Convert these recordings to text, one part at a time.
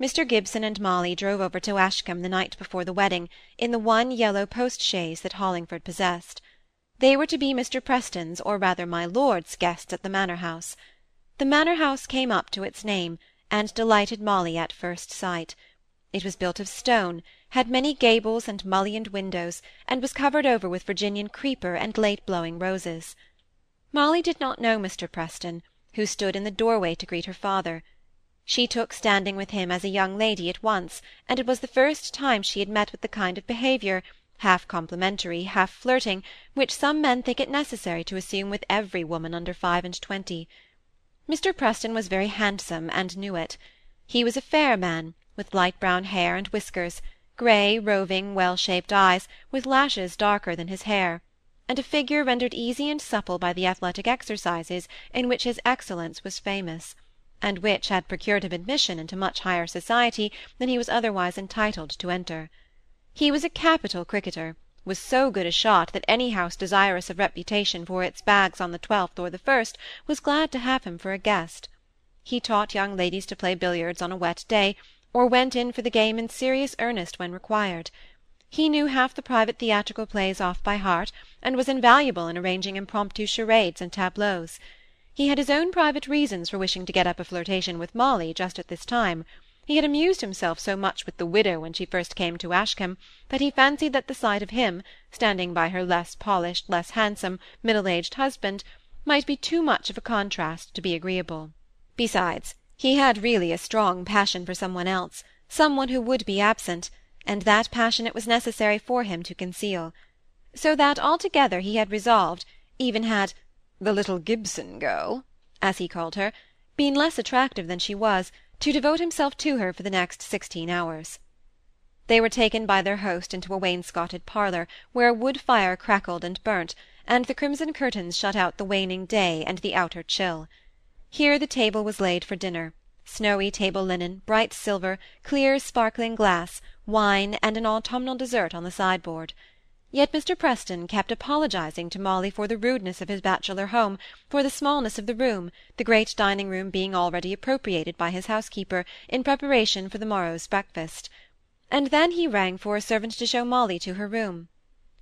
Mr. Gibson and Molly drove over to Ashcombe the night before the wedding, in the one yellow post chaise that Hollingford possessed. They were to be Mr. Preston's, or rather my lord's, guests at the manor house. The manor house came up to its name, and delighted Molly at first sight. It was built of stone, had many gables and mullioned windows, and was covered over with Virginian creeper and late-blowing roses. Molly did not know Mr. Preston, who stood in the doorway to greet her father. She took standing with him as a young lady at once, and it was the first time she had met with the kind of behaviour, half complimentary, half flirting, which some men think it necessary to assume with every woman under five and twenty. Mr. Preston was very handsome, and knew it. He was a fair man, with light brown hair and whiskers, grey, roving, well-shaped eyes, with lashes darker than his hair, and a figure rendered easy and supple by the athletic exercises in which his excellence was famous and which had procured him admission into much higher society than he was otherwise entitled to enter. He was a capital cricketer, was so good a shot that any house desirous of reputation for its bags on the twelfth or the first was glad to have him for a guest. He taught young ladies to play billiards on a wet day, or went in for the game in serious earnest when required. He knew half the private theatrical plays off by heart, and was invaluable in arranging impromptu charades and tableaux. He had his own private reasons for wishing to get up a flirtation with Molly just at this time. He had amused himself so much with the widow when she first came to Ashcombe, that he fancied that the sight of him, standing by her less polished, less handsome, middle-aged husband, might be too much of a contrast to be agreeable. Besides, he had really a strong passion for some one else, some one who would be absent, and that passion it was necessary for him to conceal. So that altogether he had resolved, even had the little Gibson girl, as he called her, been less attractive than she was, to devote himself to her for the next sixteen hours. They were taken by their host into a wainscoted parlour, where a wood fire crackled and burnt, and the crimson curtains shut out the waning day and the outer chill. Here the table was laid for dinner, snowy table linen, bright silver, clear sparkling glass, wine, and an autumnal dessert on the sideboard. Yet Mr. Preston kept apologizing to Molly for the rudeness of his bachelor home, for the smallness of the room, the great dining-room being already appropriated by his housekeeper, in preparation for the morrow's breakfast. And then he rang for a servant to show Molly to her room.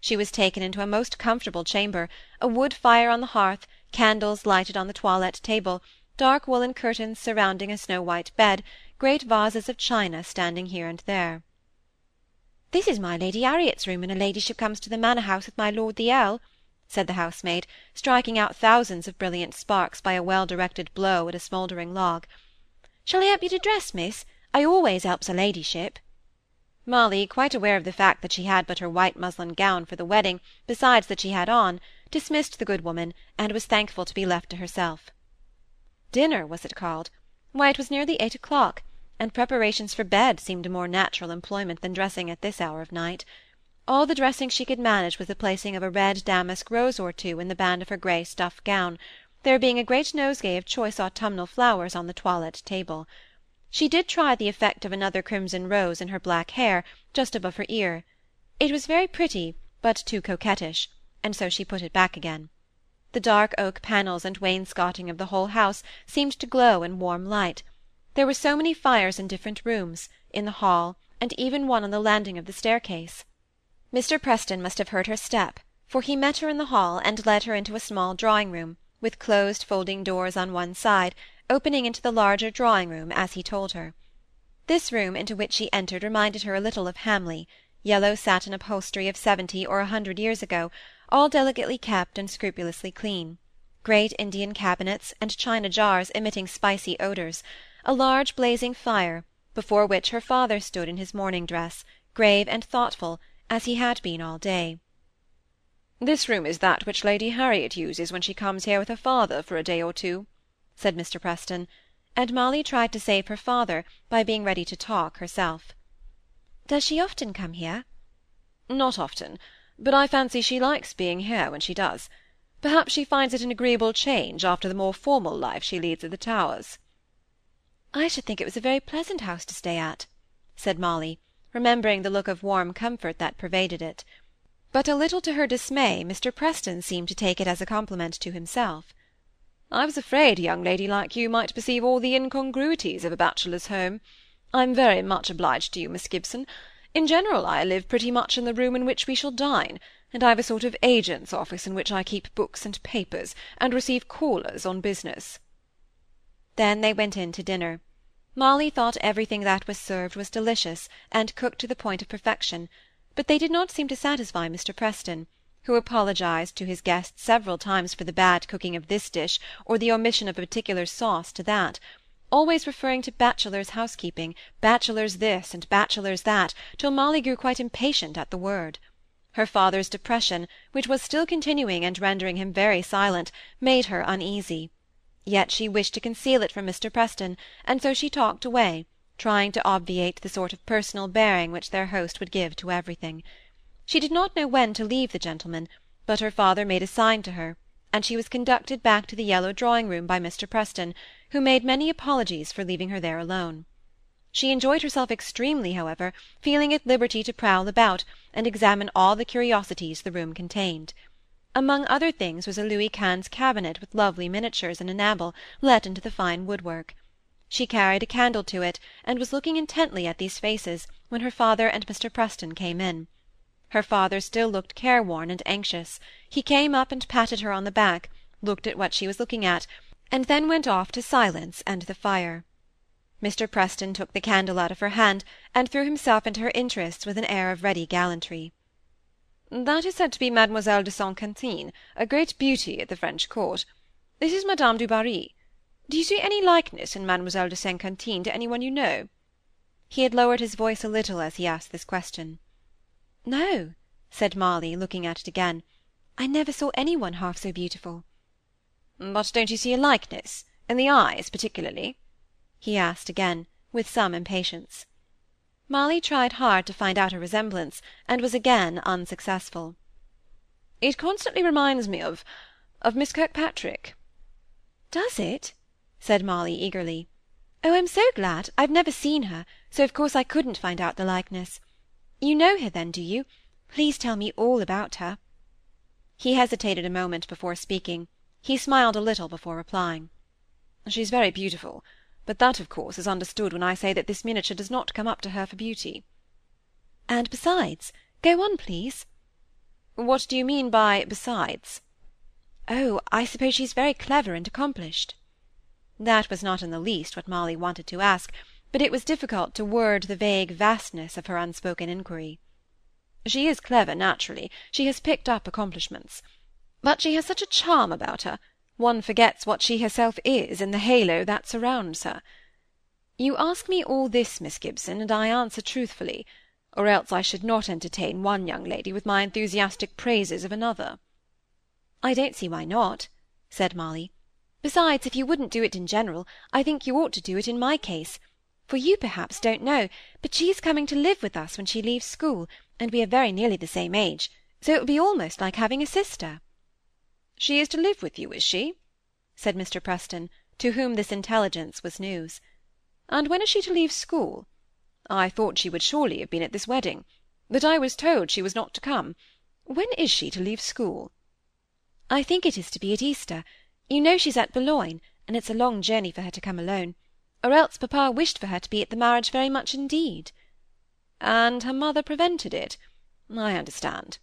She was taken into a most comfortable chamber, a wood fire on the hearth, candles lighted on the toilette table, dark woollen curtains surrounding a snow-white bed, great vases of china standing here and there. "This is my Lady Harriet's room when her ladyship comes to the manor house with my lord the Earl," said the housemaid, striking out thousands of brilliant sparks by a well-directed blow at a smouldering log. "Shall I help you to dress, miss? I always helps her ladyship." Molly, quite aware of the fact that she had but her white muslin gown for the wedding, besides that she had on, dismissed the good woman, and was thankful to be left to herself. Dinner, was it called? Why, it was nearly eight o'clock and preparations for bed seemed a more natural employment than dressing at this hour of night. All the dressing she could manage was the placing of a red damask rose or two in the band of her grey stuff gown, there being a great nosegay of choice autumnal flowers on the toilette table. She did try the effect of another crimson rose in her black hair, just above her ear. It was very pretty, but too coquettish, and so she put it back again. The dark oak panels and wainscoting of the whole house seemed to glow in warm light, there were so many fires in different rooms, in the hall, and even one on the landing of the staircase. Mr. Preston must have heard her step, for he met her in the hall and led her into a small drawing-room, with closed folding doors on one side, opening into the larger drawing-room, as he told her. This room into which she entered reminded her a little of Hamley, yellow satin upholstery of seventy or a hundred years ago, all delicately kept and scrupulously clean, great Indian cabinets, and china jars emitting spicy odours, a large blazing fire, before which her father stood in his morning dress, grave and thoughtful, as he had been all day. "This room is that which Lady Harriet uses when she comes here with her father for a day or two," said Mr. Preston, and Molly tried to save her father by being ready to talk herself. "Does she often come here?" "Not often, but I fancy she likes being here when she does. Perhaps she finds it an agreeable change after the more formal life she leads at the Towers. I should think it was a very pleasant house to stay at," said Molly, remembering the look of warm comfort that pervaded it. But a little to her dismay, Mr. Preston seemed to take it as a compliment to himself. "I was afraid a young lady like you might perceive all the incongruities of a bachelor's home. I'm very much obliged to you, Miss Gibson. In general, I live pretty much in the room in which we shall dine, and I've a sort of agent's office in which I keep books and papers, and receive callers on business. Then they went in to dinner. Molly thought everything that was served was delicious, and cooked to the point of perfection, but they did not seem to satisfy Mr. Preston, who apologized to his guests several times for the bad cooking of this dish, or the omission of a particular sauce to that, always referring to bachelor's housekeeping, bachelor's this, and bachelor's that, till Molly grew quite impatient at the word. Her father's depression, which was still continuing and rendering him very silent, made her uneasy. Yet she wished to conceal it from Mr. Preston, and so she talked away, trying to obviate the sort of personal bearing which their host would give to everything. She did not know when to leave the gentleman, but her father made a sign to her, and she was conducted back to the yellow drawing-room by Mr. Preston, who made many apologies for leaving her there alone. She enjoyed herself extremely, however, feeling at liberty to prowl about, and examine all the curiosities the room contained. Among other things was a Louis Quinze cabinet with lovely miniatures in enamel, let into the fine woodwork. She carried a candle to it, and was looking intently at these faces, when her father and Mr. Preston came in. Her father still looked careworn and anxious. He came up and patted her on the back, looked at what she was looking at, and then went off to silence and the fire. Mr. Preston took the candle out of her hand, and threw himself into her interests with an air of ready gallantry. That is said to be Mademoiselle de St. Quentin, a great beauty at the French court. This is Madame du Barry. Do you see any likeness in Mademoiselle de St. Quentin to any one you know? He had lowered his voice a little as he asked this question. No, said Molly, looking at it again. I never saw any one half so beautiful. But don't you see a likeness, in the eyes particularly? he asked again, with some impatience. Molly tried hard to find out a resemblance, and was again unsuccessful. It constantly reminds me of of Miss Kirkpatrick. Does it? said Molly eagerly. Oh, I'm so glad. I've never seen her, so of course I couldn't find out the likeness. You know her, then, do you? Please tell me all about her. He hesitated a moment before speaking. He smiled a little before replying. She's very beautiful but that, of course, is understood when I say that this miniature does not come up to her for beauty. And besides, go on, please. What do you mean by besides? Oh, I suppose she's very clever and accomplished. That was not in the least what Molly wanted to ask, but it was difficult to word the vague vastness of her unspoken inquiry. She is clever, naturally. She has picked up accomplishments. But she has such a charm about her, one forgets what she herself is in the halo that surrounds her. You ask me all this, Miss Gibson, and I answer truthfully, or else I should not entertain one young lady with my enthusiastic praises of another. I don't see why not, said Molly. Besides, if you wouldn't do it in general, I think you ought to do it in my case. For you perhaps don't know, but she is coming to live with us when she leaves school, and we are very nearly the same age, so it will be almost like having a sister. She is to live with you, is she? said Mr. Preston, to whom this intelligence was news. And when is she to leave school? I thought she would surely have been at this wedding, but I was told she was not to come. When is she to leave school? I think it is to be at Easter. You know she's at Boulogne, and it's a long journey for her to come alone, or else papa wished for her to be at the marriage very much indeed. And her mother prevented it. I understand.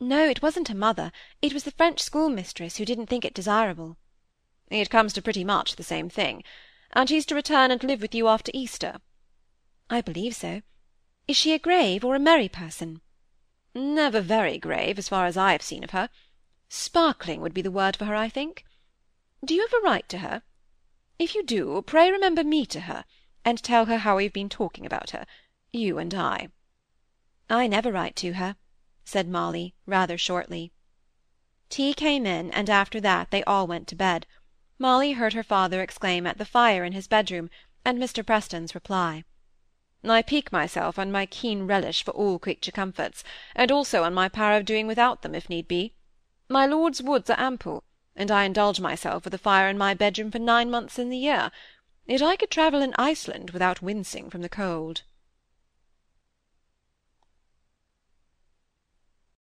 No, it wasn't her mother. It was the French schoolmistress who didn't think it desirable. It comes to pretty much the same thing. And she's to return and live with you after Easter. I believe so. Is she a grave or a merry person? Never very grave, as far as I have seen of her. Sparkling would be the word for her, I think. Do you ever write to her? If you do, pray remember me to her, and tell her how we have been talking about her, you and I. I never write to her said Molly, rather shortly. Tea came in, and after that they all went to bed. Molly heard her father exclaim at the fire in his bedroom, and Mr. Preston's reply. I pique myself on my keen relish for all creature comforts, and also on my power of doing without them, if need be. My lord's woods are ample, and I indulge myself with a fire in my bedroom for nine months in the year, yet I could travel in Iceland without wincing from the cold.